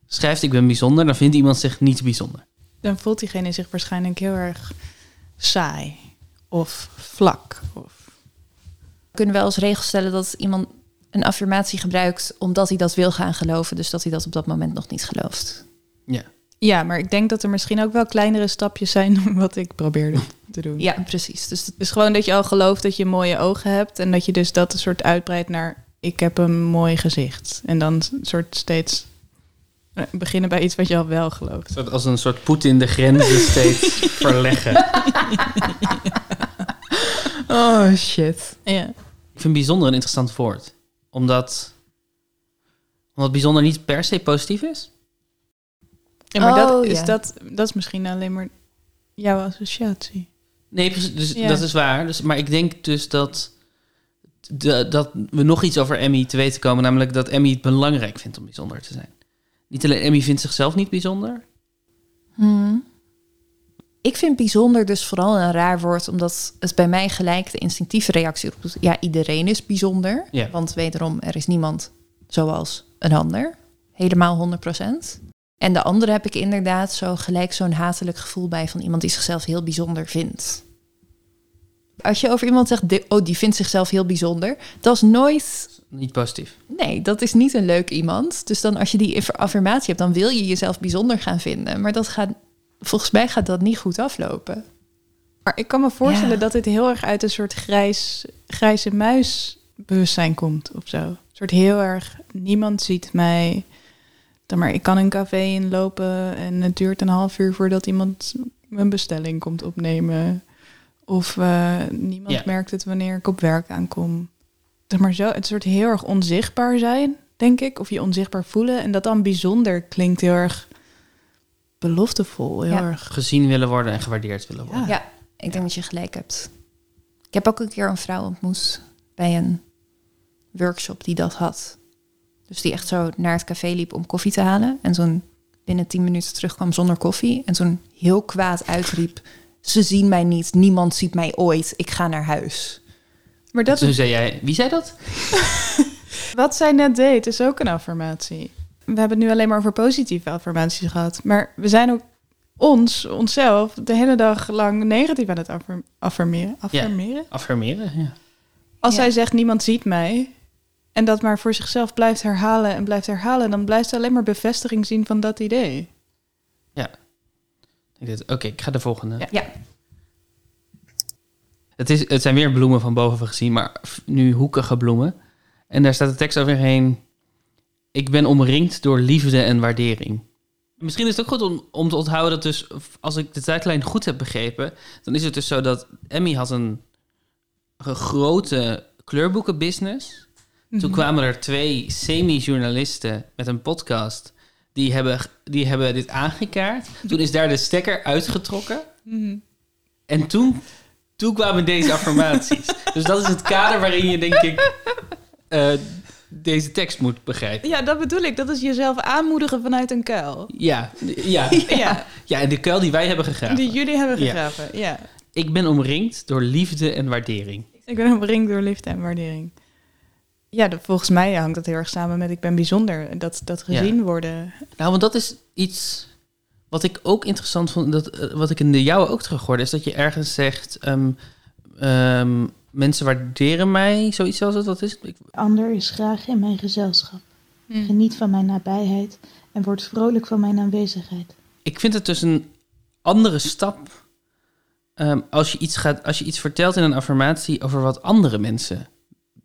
schrijft ik ben bijzonder, dan vindt iemand zich niet bijzonder. Dan voelt diegene zich waarschijnlijk heel erg saai of vlak. Of... We kunnen wel als regel stellen dat iemand een affirmatie gebruikt omdat hij dat wil gaan geloven. Dus dat hij dat op dat moment nog niet gelooft. Ja. Ja, maar ik denk dat er misschien ook wel kleinere stapjes zijn *laughs* dan wat ik probeerde te doen. Ja, precies. Dus Dus gewoon dat je al gelooft dat je mooie ogen hebt en dat je dus dat een soort uitbreidt naar ik heb een mooi gezicht. En dan een soort steeds eh, beginnen bij iets wat je al wel gelooft. Soort als een soort Poetin de grenzen steeds *laughs* verleggen. Oh shit. Ja. Ik vind bijzonder een interessant woord. Omdat, omdat bijzonder niet per se positief is. Ja, maar dat, Oh, is ja. dat, dat is misschien alleen maar jouw associatie. Nee, dus, Ja. dat is waar. Dus, maar ik denk dus dat, de, dat we nog iets over Emmy te weten komen. Namelijk dat Emmy het belangrijk vindt om bijzonder te zijn. Niet alleen Emmy vindt zichzelf niet bijzonder. Hmm. Ik vind bijzonder dus vooral een raar woord, omdat het bij mij gelijk de instinctieve reactie roept. Ja, iedereen is bijzonder. Want wederom, er is niemand zoals een ander. Helemaal 100%. En de andere heb ik inderdaad zo gelijk zo'n hatelijk gevoel bij van iemand die zichzelf heel bijzonder vindt. Als je over iemand zegt, "Die- oh, die vindt zichzelf heel bijzonder, dat is nooit Niet positief. Nee, dat is niet een leuk iemand. Dus dan als je die affirmatie hebt, dan wil je jezelf bijzonder gaan vinden. Maar dat gaat, volgens mij gaat dat niet goed aflopen. Maar ik kan me voorstellen Ja. dat dit heel erg uit een soort grijs, grijze muis bewustzijn komt of zo. Een soort heel erg, niemand ziet mij. Dan maar ik kan een café inlopen en het duurt een half uur voordat iemand mijn bestelling komt opnemen. Of eh, niemand merkt het wanneer ik op werk aankom. Zeg maar zo, het soort heel erg onzichtbaar zijn, denk ik. Of je onzichtbaar voelen. En dat dan bijzonder klinkt heel erg beloftevol. Heel Ja. erg. Gezien willen worden en gewaardeerd willen worden. Ja. Ja, ik denk dat je gelijk hebt. Ik heb ook een keer een vrouw ontmoet bij een workshop die dat had. Dus die echt zo naar het café liep om koffie te halen. En zo'n binnen tien minuten terugkwam zonder koffie. En zo'n heel kwaad uitriep. Ze zien mij niet, niemand ziet mij ooit. Ik ga naar huis. Maar dat Toen is zei jij, wie zei dat? *laughs* Wat zij net deed, is ook een affirmatie. We hebben het nu alleen maar over positieve affirmaties gehad. Maar we zijn ook ons, onszelf, de hele dag lang negatief aan het affirm- affirmeren. affirmeren? Affirmeren, ja. Als Ja. zij zegt niemand ziet mij en dat maar voor zichzelf blijft herhalen en blijft herhalen, dan blijft ze alleen maar bevestiging zien van dat idee. Ik dacht, Oké, ik ga de volgende. Ja. Ja. Het, is, het zijn weer bloemen van boven gezien, maar nu hoekige bloemen. En daar staat de tekst overheen. Ik ben omringd door liefde en waardering. Misschien is het ook goed om, om te onthouden dat dus, als ik de tijdlijn goed heb begrepen, dan is het dus zo dat Emmy had een, een grote kleurboekenbusiness. Toen kwamen er twee semi-journalisten met een podcast. Die hebben, die hebben dit aangekaart. Toen is daar de stekker uitgetrokken. Mhm. En toen, toen kwamen deze affirmaties. *laughs* dus dat is het kader waarin je, denk ik, eh, deze tekst moet begrijpen. Ja, dat bedoel ik. Dat is jezelf aanmoedigen vanuit een kuil. Ja, *laughs* ja, Ja, ja, en de kuil die wij hebben gegraven. die jullie hebben Ja. gegraven. Ja. Ik ben omringd door liefde en waardering. Ik ben omringd door liefde en waardering. Ja, dat, volgens mij hangt dat heel erg samen met ik ben bijzonder. Dat, dat gezien worden. Nou, want dat is iets wat ik ook interessant vond, dat, eh, wat ik in de jouwe ook terug hoorde, is dat je ergens zegt, ehm, ehm, mensen waarderen mij, zoiets als het, wat is het? Ander is graag in mijn gezelschap. Hm. Geniet van mijn nabijheid en wordt vrolijk van mijn aanwezigheid. ik vind het dus een andere stap ehm, als, je iets gaat, als je iets vertelt in een affirmatie over wat andere mensen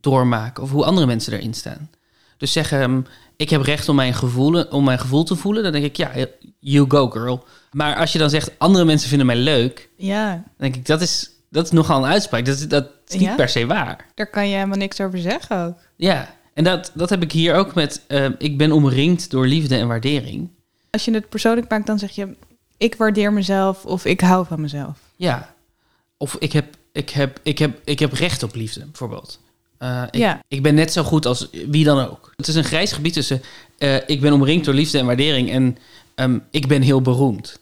doormaken of hoe andere mensen erin staan. Dus zeggen, ehm, ik heb recht om mijn, gevoelen, om mijn gevoel te voelen, dan denk ik, ja, you go girl. Maar als je dan zegt, andere mensen vinden mij leuk, Ja, dan denk ik, dat is Dat is nogal een uitspraak. Dat, is- dat is niet Ja? per se waar. Daar kan je helemaal niks over zeggen ook. Ja, en dat, dat heb ik hier ook met... eh, ik ben omringd door liefde en waardering. Als je het persoonlijk maakt, dan zeg je... ik waardeer mezelf of ik hou van mezelf. Ja. Of ik heb, ik heb, ik heb, ik heb recht op liefde, bijvoorbeeld. Eh, ik, Ja. ik ben net zo goed als wie dan ook. Het is een grijs gebied tussen... eh, ik ben omringd door liefde en waardering... en ehm, ik ben heel beroemd.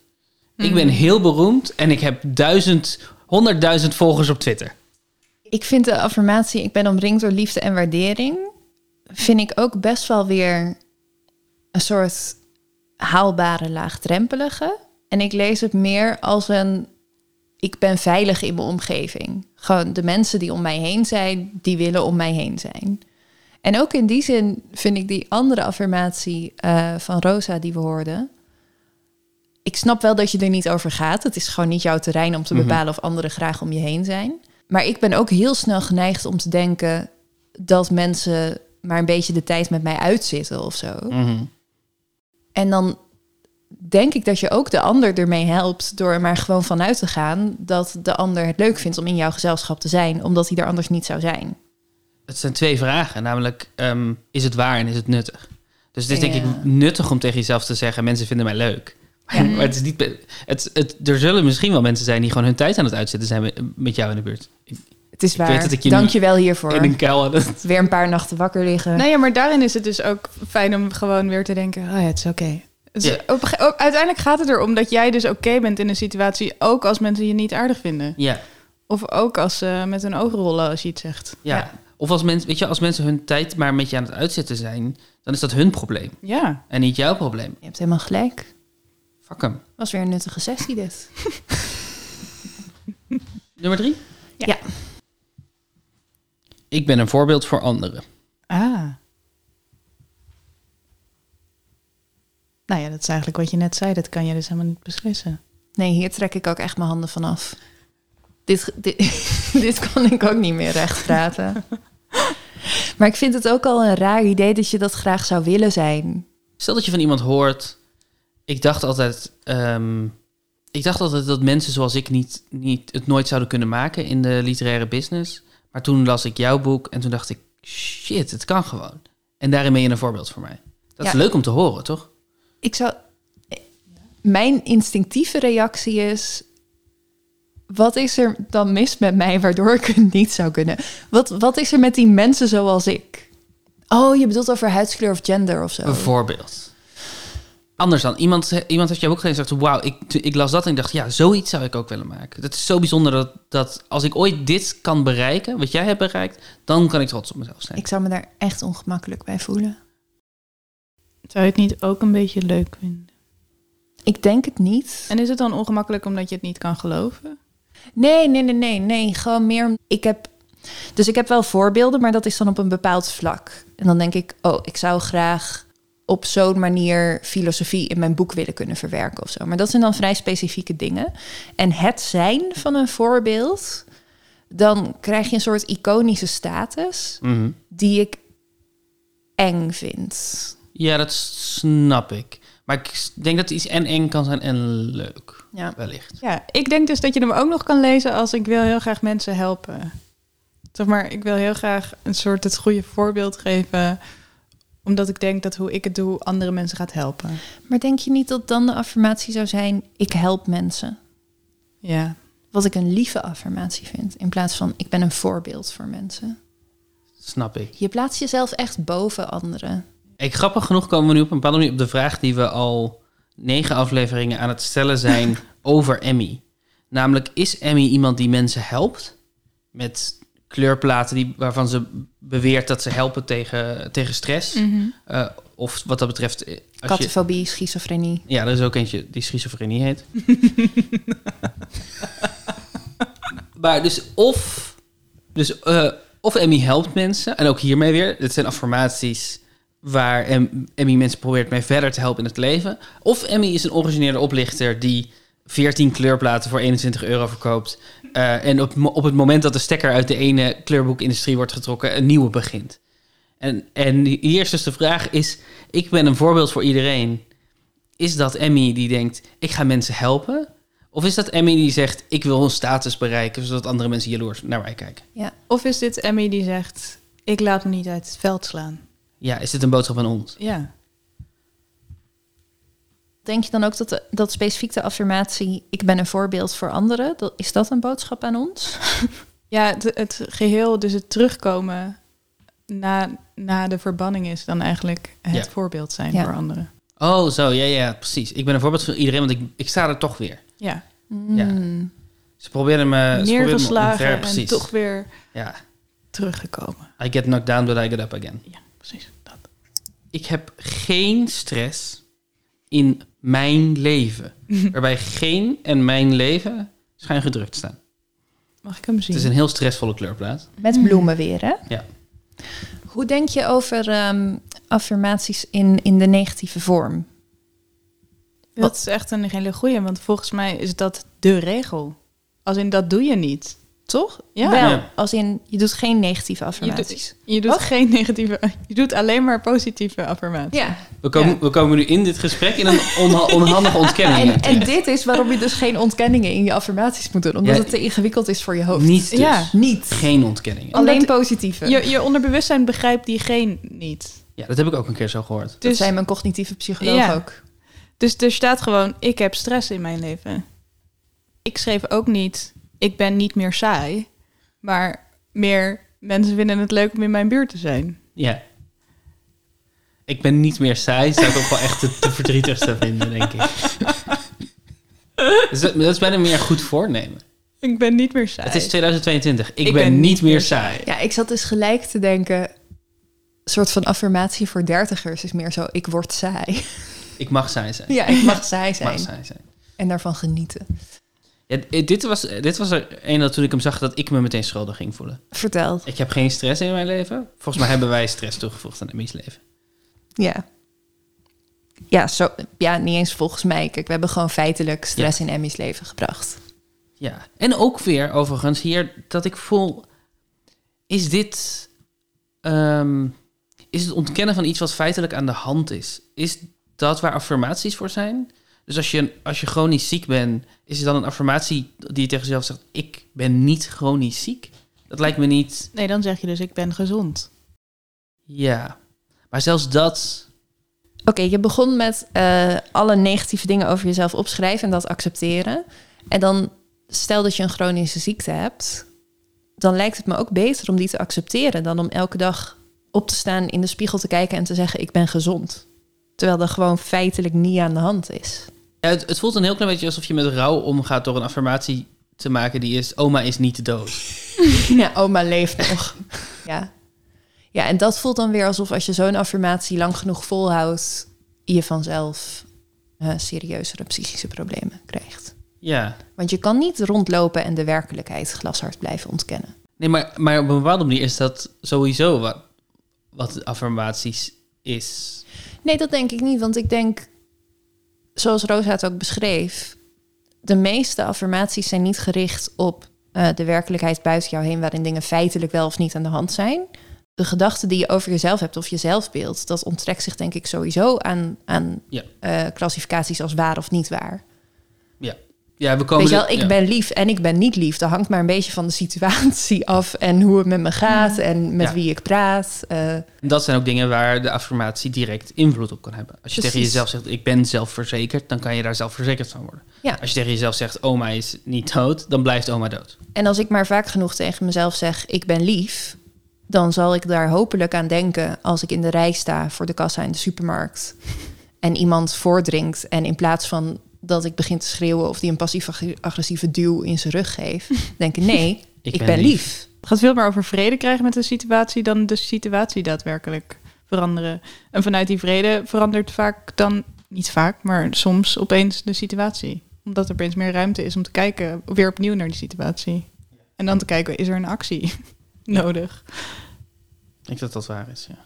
Ik ben Mhm. heel beroemd en ik heb duizend, honderdduizend volgers op Twitter. Ik vind de affirmatie, ik ben omringd door liefde en waardering, vind ik ook best wel weer een soort haalbare, laagdrempelige. En ik lees het meer als een, ik ben veilig in mijn omgeving. Gewoon de mensen die om mij heen zijn, die willen om mij heen zijn. En ook in die zin vind ik die andere affirmatie eh, van Rosa die we hoorden. Ik snap wel dat je er niet over gaat. Het is gewoon niet jouw terrein om te Mhm. bepalen of anderen graag om je heen zijn. Maar ik ben ook heel snel geneigd om te denken dat mensen maar een beetje de tijd met mij uitzitten of zo. Mhm. En dan denk ik dat je ook de ander ermee helpt door er maar gewoon vanuit te gaan dat de ander het leuk vindt om in jouw gezelschap te zijn, omdat hij er anders niet zou zijn. Het zijn twee vragen, namelijk ehm, is het waar en is het nuttig? Dus het is denk ik nuttig om tegen jezelf te zeggen, mensen vinden mij leuk. Maar, Ja. maar het is niet, het, het, er zullen misschien wel mensen zijn die gewoon hun tijd aan het uitzetten zijn met, jou in de buurt. Het is waar. dat ik je Dank je wel hiervoor. In een kuil Weer een paar nachten wakker liggen. Nou ja, maar daarin is het dus ook fijn om gewoon weer te denken... oh ja, het is oké. Ja. op uiteindelijk gaat het erom dat jij dus oké bent in een situatie... ook als mensen je niet aardig vinden. Ja, Of ook als ze met hun ogen rollen als je iets zegt. ja. Of als, mensen, weet je, als mensen hun tijd maar met je aan het uitzetten zijn, dan is dat hun probleem Ja. en niet jouw probleem. Je hebt helemaal gelijk. Fuck hem. Was weer een nuttige sessie dit. *laughs* Nummer drie? Ja. Ik ben een voorbeeld voor anderen. Ah. Nou ja, dat is eigenlijk wat je net zei. Dat kan je dus helemaal niet beslissen. Nee, hier trek ik ook echt mijn handen van af. Dit, dit, *laughs* dit kan ik ook niet meer recht praten. *laughs* Maar ik vind het ook al een raar idee dat je dat graag zou willen zijn. Stel dat je van iemand hoort. Ik dacht altijd. ehm, ik dacht altijd dat mensen zoals ik niet, niet, het nooit zouden kunnen maken in de literaire business. Maar toen las ik jouw boek en toen dacht ik: shit, het kan gewoon. En daarin ben je een voorbeeld voor mij. Dat is leuk om te horen, toch? Ik zou. Mijn instinctieve reactie is. Wat is er dan mis met mij waardoor ik het niet zou kunnen? Wat, wat is er met die mensen zoals ik? Oh, je bedoelt over huidskleur of gender of zo? Bijvoorbeeld. Anders dan. Iemand, iemand heeft gelezen en zegt: Wauw, ik, ik las dat en ik dacht: Ja, zoiets zou ik ook willen maken. Dat is zo bijzonder dat, dat als ik ooit dit kan bereiken, wat jij hebt bereikt, dan kan ik trots op mezelf zijn. Ik zou me daar echt ongemakkelijk bij voelen. Zou je het niet ook een beetje leuk vinden? Ik denk het niet. En is het dan ongemakkelijk omdat je het niet kan geloven? Nee, nee, nee, nee, nee. Gewoon meer. Ik heb. Dus ik heb wel voorbeelden, maar dat is dan op een bepaald vlak. En dan denk ik, oh, ik zou graag op zo'n manier filosofie in mijn boek willen kunnen verwerken of zo. Maar dat zijn dan vrij specifieke dingen. En het zijn van een voorbeeld, dan krijg je een soort iconische status Mhm. die ik eng vind. Ja, dat snap ik. Maar ik denk dat het iets en eng kan zijn en leuk. Ja. Wellicht. Ja, ik denk dus dat je hem ook nog kan lezen als ik wil heel graag mensen helpen. Zeg maar, ik wil heel graag een soort het goede voorbeeld geven. Omdat ik denk dat hoe ik het doe andere mensen gaat helpen. Maar denk je niet dat dan de affirmatie zou zijn: ik help mensen? Ja. Wat ik een lieve affirmatie vind, in plaats van ik ben een voorbeeld voor mensen. Snap ik. Je plaatst jezelf echt boven anderen. Ik. Grappig genoeg komen we nu op een bepaalde manier op de vraag die we al negen afleveringen aan het stellen zijn *laughs* over Emmy. Namelijk, is Emmy iemand die mensen helpt? Met kleurplaten die, waarvan ze beweert dat ze helpen tegen, tegen stress. Eh, of wat dat betreft... eh, Kattenfobie, schizofrenie. ja, er is ook eentje die schizofrenie heet. *laughs* maar dus of, dus, eh, of Emmy helpt mensen, en ook hiermee weer, dit zijn affirmaties waar Em- Emmy mensen probeert mee verder te helpen in het leven. Of Emmy is een originele oplichter die 14 kleurplaten voor 21 euro verkoopt. eh, en op, op het moment dat de stekker uit de ene kleurboekindustrie wordt getrokken, een nieuwe begint. En, en hier is dus de vraag is, ik ben een voorbeeld voor iedereen. Is dat Emmy die denkt, ik ga mensen helpen? Of is dat Emmy die zegt, ik wil een status bereiken, zodat andere mensen jaloers naar mij kijken? Of is dit Emmy die zegt, ik laat me niet uit het veld slaan? Ja, is dit een boodschap aan ons? Ja. Denk je dan ook dat, de, dat specifiek de affirmatie... ik ben een voorbeeld voor anderen... Dat, is dat een boodschap aan ons? *laughs* Ja, het, het geheel, dus het terugkomen na, na de verbanning is dan eigenlijk het Ja. voorbeeld zijn Ja. voor anderen. Oh, zo, ja, ja, precies. Ik ben een voorbeeld voor iedereen, want ik, ik sta er toch weer. Ja. Ze proberen me... ze proberen me neergeslagen en toch weer Ja, teruggekomen. I get knocked down, but I get up again. Ja, precies. Dat. Ik heb geen stress in mijn leven. *laughs* Waarbij geen en mijn leven schijn gedrukt staan. Mag ik hem zien? Het is een heel stressvolle kleurplaat. Met bloemen weer, hè? Ja. Hoe denk je over ehm, affirmaties in, in de negatieve vorm? Dat is echt een hele goeie, want volgens mij is dat de regel. Als in, dat doe je niet. Toch? Ja. Wel, Ja. als in, je doet geen negatieve Je affirmaties. doet, je doet geen negatieve... Je doet alleen maar positieve affirmaties. Ja, We komen, Ja. we komen nu in dit gesprek in een onha- *laughs* onhandige ontkenning. en, en dit is waarom je dus geen ontkenningen in je affirmaties moet doen. Omdat Ja. het te ingewikkeld is voor je hoofd. Niet dus. Ja. Niet. Geen ontkenningen. Alleen Omdat- positieve. Je, je onderbewustzijn begrijpt die geen niet. Ja, dat heb ik ook een keer zo gehoord. dat Dus, zei mijn cognitieve psycholoog Ja. ook. dus er staat gewoon, ik heb stress in mijn leven. Ik schreef ook niet, ik ben niet meer saai. Maar meer, mensen vinden het leuk om in mijn buurt te zijn. Ja. Ik ben niet meer saai. Zou ik ook wel echt het te *laughs* verdrietigste vinden, denk ik. Dus dat, dat is bijna meer goed voornemen. Ik ben niet meer saai. Het is 2022. Ik, ben, niet meer saai. Ja, ik zat dus gelijk te denken... een soort van affirmatie voor dertigers is meer zo... ik word saai. Ik mag saai zijn. Ja, ik mag saai zijn. mag saai zijn. En daarvan genieten. Ja, d- dit, was, dit was er een dat toen ik hem zag dat ik me meteen schuldig ging voelen. Vertel. Ik heb geen stress in mijn leven. Volgens mij hebben wij stress toegevoegd aan Emmy's leven. Ja. Ja, zo, ja, niet eens volgens mij. Kijk, we hebben gewoon feitelijk stress in Emmy's leven gebracht. Ja, en ook weer overigens hier dat ik voel... Is dit... ehm, is het ontkennen van iets wat feitelijk aan de hand is? Is dat waar affirmaties voor zijn? Dus als je, als je chronisch ziek bent, is het dan een affirmatie die je tegen jezelf zegt... Ik ben niet chronisch ziek? Dat lijkt me niet... Nee, dan zeg je dus, ik ben gezond. Ja. Maar zelfs dat... Oké, je begon met eh, alle negatieve dingen over jezelf opschrijven en dat accepteren. En dan stel dat je een chronische ziekte hebt, dan lijkt het me ook beter om die te accepteren dan om elke dag op te staan in de spiegel te kijken en te zeggen ik ben gezond. Terwijl dat gewoon feitelijk niet aan de hand is. Ja, het, het voelt een heel klein beetje alsof je met rouw omgaat door een affirmatie te maken die is... Oma is niet dood. *laughs* Ja, *laughs* oma leeft nog. ja. ja, en dat voelt dan weer alsof als je zo'n affirmatie lang genoeg volhoudt, je vanzelf eh, serieuzere psychische problemen krijgt. Ja. Want je kan niet rondlopen en de werkelijkheid glashard blijven ontkennen. Nee, maar, maar op een bepaalde manier is dat sowieso wat, wat affirmaties is. Nee, dat denk ik niet. Want ik denk, zoals Rosa het ook beschreef, de meeste affirmaties zijn niet gericht op eh, de werkelijkheid buiten jou heen, waarin dingen feitelijk wel of niet aan de hand zijn. De gedachten die je over jezelf hebt of je zelfbeeld, dat onttrekt zich denk ik sowieso aan, aan Ja. eh, klassificaties als waar of niet waar. Ja, we komen Weet je wel, ik ja. ben lief en ik ben niet lief. Dat hangt maar een beetje van de situatie *laughs* af en hoe het met me gaat en met Ja. wie ik praat. Eh, Dat zijn ook dingen waar de affirmatie direct invloed op kan hebben. Als je tegen jezelf zegt, ik ben zelfverzekerd, dan kan je daar zelfverzekerd van worden. Ja. Als je tegen jezelf zegt, oma is niet dood, dan blijft oma dood. En als ik maar vaak genoeg tegen mezelf zeg, ik ben lief, dan zal ik daar hopelijk aan denken als ik in de rij sta voor de kassa in de supermarkt en iemand voordringt en in plaats van dat ik begin te schreeuwen of die een passief-agressieve duw in zijn rug geef, *laughs* denken nee, ik, ben, lief. Het gaat veel meer over vrede krijgen met de situatie dan de situatie daadwerkelijk veranderen. En vanuit die vrede verandert vaak dan, niet vaak, maar soms opeens de situatie. Omdat er opeens meer ruimte is om te kijken weer opnieuw naar die situatie. En dan te kijken, is er een actie *laughs* nodig? Ik denk dat dat waar is, ja.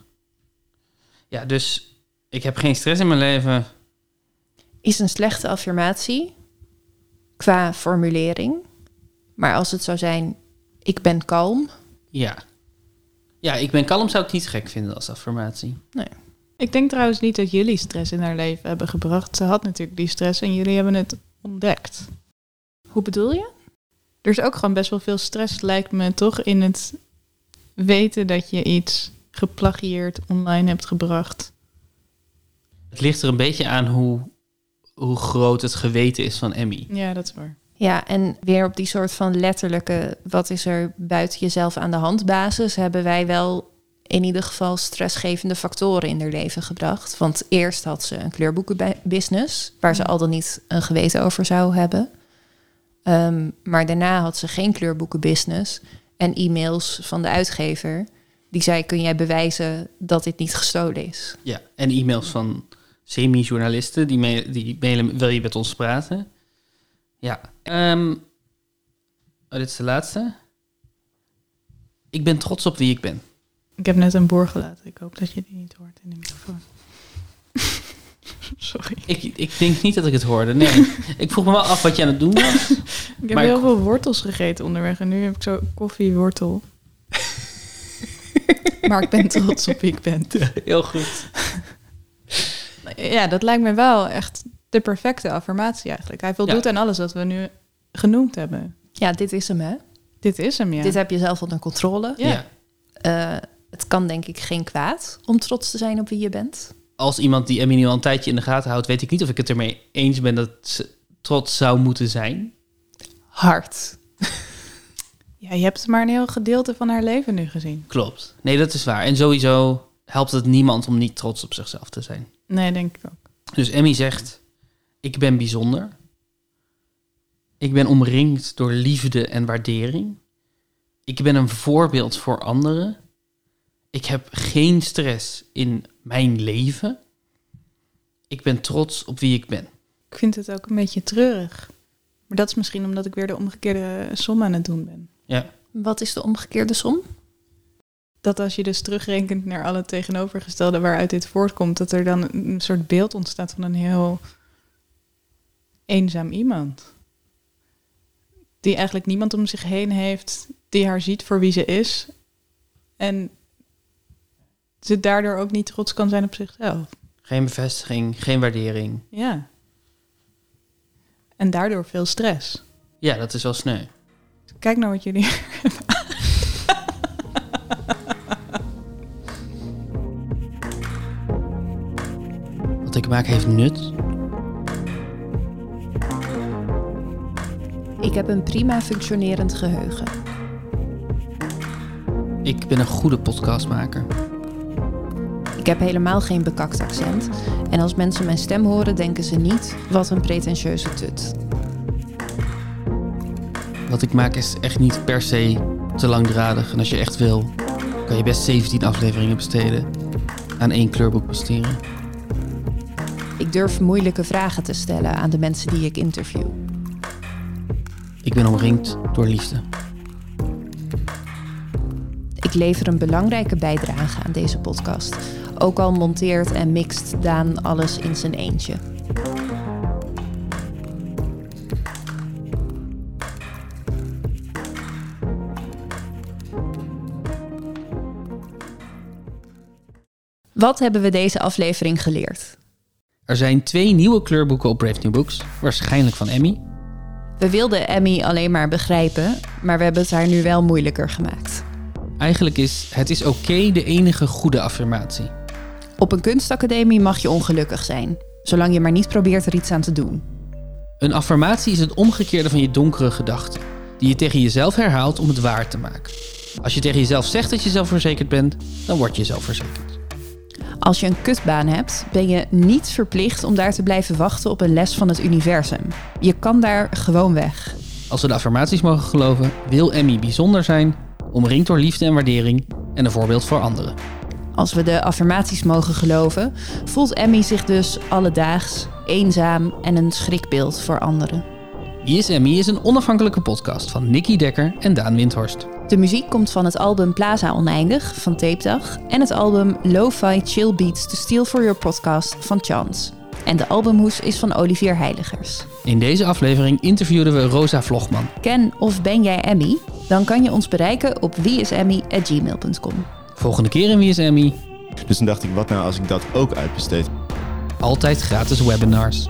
Ja, dus ik heb geen stress in mijn leven. Is een slechte affirmatie qua formulering, maar als het zou zijn, ik ben kalm, Ja. Ja, ik ben kalm zou ik niet gek vinden als affirmatie. Ik denk trouwens niet dat jullie stress in haar leven hebben gebracht. Ze had natuurlijk die stress en jullie hebben het ontdekt. Hoe bedoel je? Er is ook gewoon best wel veel stress, lijkt me toch, in het weten dat je iets geplagieerd online hebt gebracht. Het ligt er een beetje aan hoe, hoe groot het geweten is van Emmy. Ja, dat is waar. Ja, en weer op die soort van letterlijke... wat is er buiten jezelf aan de hand basis... hebben wij wel in ieder geval stressgevende factoren in haar leven gebracht. Want eerst had ze een kleurboekenbusiness... waar ze al dan niet een geweten over zou hebben. Ehm, maar daarna had ze geen kleurboekenbusiness... en e-mails van de uitgever... die zei, kun jij bewijzen dat dit niet gestolen is? Ja, en e-mails van semi-journalisten die, me- die mailen, wil je met ons praten? Ja. Ehm, oh, dit is de laatste. Ik ben trots op wie ik ben. Ik heb net een boor gelaten. Ik hoop dat je die niet hoort in de microfoon. *laughs* Sorry. Ik, ik denk niet dat ik het hoorde, nee. ik vroeg me wel af wat je aan het doen was. *laughs* Ik heb Maar- heel veel wortels gegeten onderweg en nu heb ik zo koffiewortel. *laughs* maar ik ben trots op wie ik ben. Heel goed. Ja, dat lijkt me wel echt de perfecte affirmatie eigenlijk. Hij voldoet Ja. aan alles wat we nu genoemd hebben. Ja, dit is hem, hè? Dit is hem, ja. Dit heb je zelf onder controle. Ja. Eh, het kan denk ik geen kwaad om trots te zijn op wie je bent. Als iemand die Emmy nu al een tijdje in de gaten houdt, weet ik niet of ik het ermee eens ben dat ze trots zou moeten zijn. Hard. ja, je hebt maar een heel gedeelte van haar leven nu gezien. Klopt. Nee, dat is waar. En sowieso helpt het niemand om niet trots op zichzelf te zijn. Nee, denk ik ook. Dus Emmy zegt: Ik ben bijzonder. Ik ben omringd door liefde en waardering. Ik ben een voorbeeld voor anderen. Ik heb geen stress in mijn leven. Ik ben trots op wie ik ben. Ik vind het ook een beetje treurig. Maar dat is misschien omdat ik weer de omgekeerde som aan het doen ben. Ja, Wat is de omgekeerde som? Dat als je dus terugrekent naar alle tegenovergestelde waaruit dit voortkomt, dat er dan een soort beeld ontstaat van een heel eenzaam iemand. Die eigenlijk niemand om zich heen heeft die haar ziet voor wie ze is. En ze daardoor ook niet trots kan zijn op zichzelf. geen bevestiging, geen waardering. Ja. En daardoor veel stress. Ja, dat is wel sneu. Kijk nou wat jullie. *laughs* Wat ik maak heeft nut. Ik heb een prima functionerend geheugen. Ik ben een goede podcastmaker. Ik heb helemaal geen bekakt accent. En als mensen mijn stem horen, denken ze niet wat een pretentieuze tut. Wat ik maak is echt niet per se te langdradig. En als je echt wil, kan je best 17 afleveringen besteden aan één kleurboek besteden. Ik durf moeilijke vragen te stellen aan de mensen die ik interview. Ik ben omringd door liefde. Ik lever een belangrijke bijdrage aan deze podcast. Ook al monteert en mixt Daan alles in zijn eentje. Wat hebben we deze aflevering geleerd? Er zijn twee nieuwe kleurboeken op Brave New Books, waarschijnlijk van Emmy. We wilden Emmy alleen maar begrijpen, maar we hebben het haar nu wel moeilijker gemaakt. Eigenlijk is het is oké de enige goede affirmatie. Op een kunstacademie mag je ongelukkig zijn, zolang je maar niet probeert er iets aan te doen. Een affirmatie is het omgekeerde van je donkere gedachten, die je tegen jezelf herhaalt om het waar te maken. Als je tegen jezelf zegt dat je zelfverzekerd bent, dan word je zelfverzekerd. Als je een kutbaan hebt, ben je niet verplicht om daar te blijven wachten op een les van het universum. Je kan daar gewoon weg. Als we de affirmaties mogen geloven, wil Emmy bijzonder zijn, omringd door liefde en waardering en een voorbeeld voor anderen. Als we de affirmaties mogen geloven, voelt Emmy zich dus alledaags eenzaam en een schrikbeeld voor anderen. Wie is Emmy is een onafhankelijke podcast van Nicky Dekker en Daan Windhorst. De muziek komt van het album Plaza Oneindig van Tapedag en het album Lo-Fi Chill Beats to Steal for Your Podcast van Chance. En de albumhoes is van Olivier Heiligers. In deze aflevering interviewden we Rosa Vlogman. Ken of ben jij Emmy? Dan kan je ons bereiken op wieisemmy.gmail.com. Volgende keer in Wie is Emmy? Dus toen dacht ik, wat nou als ik dat ook uitbesteed? Altijd gratis webinars.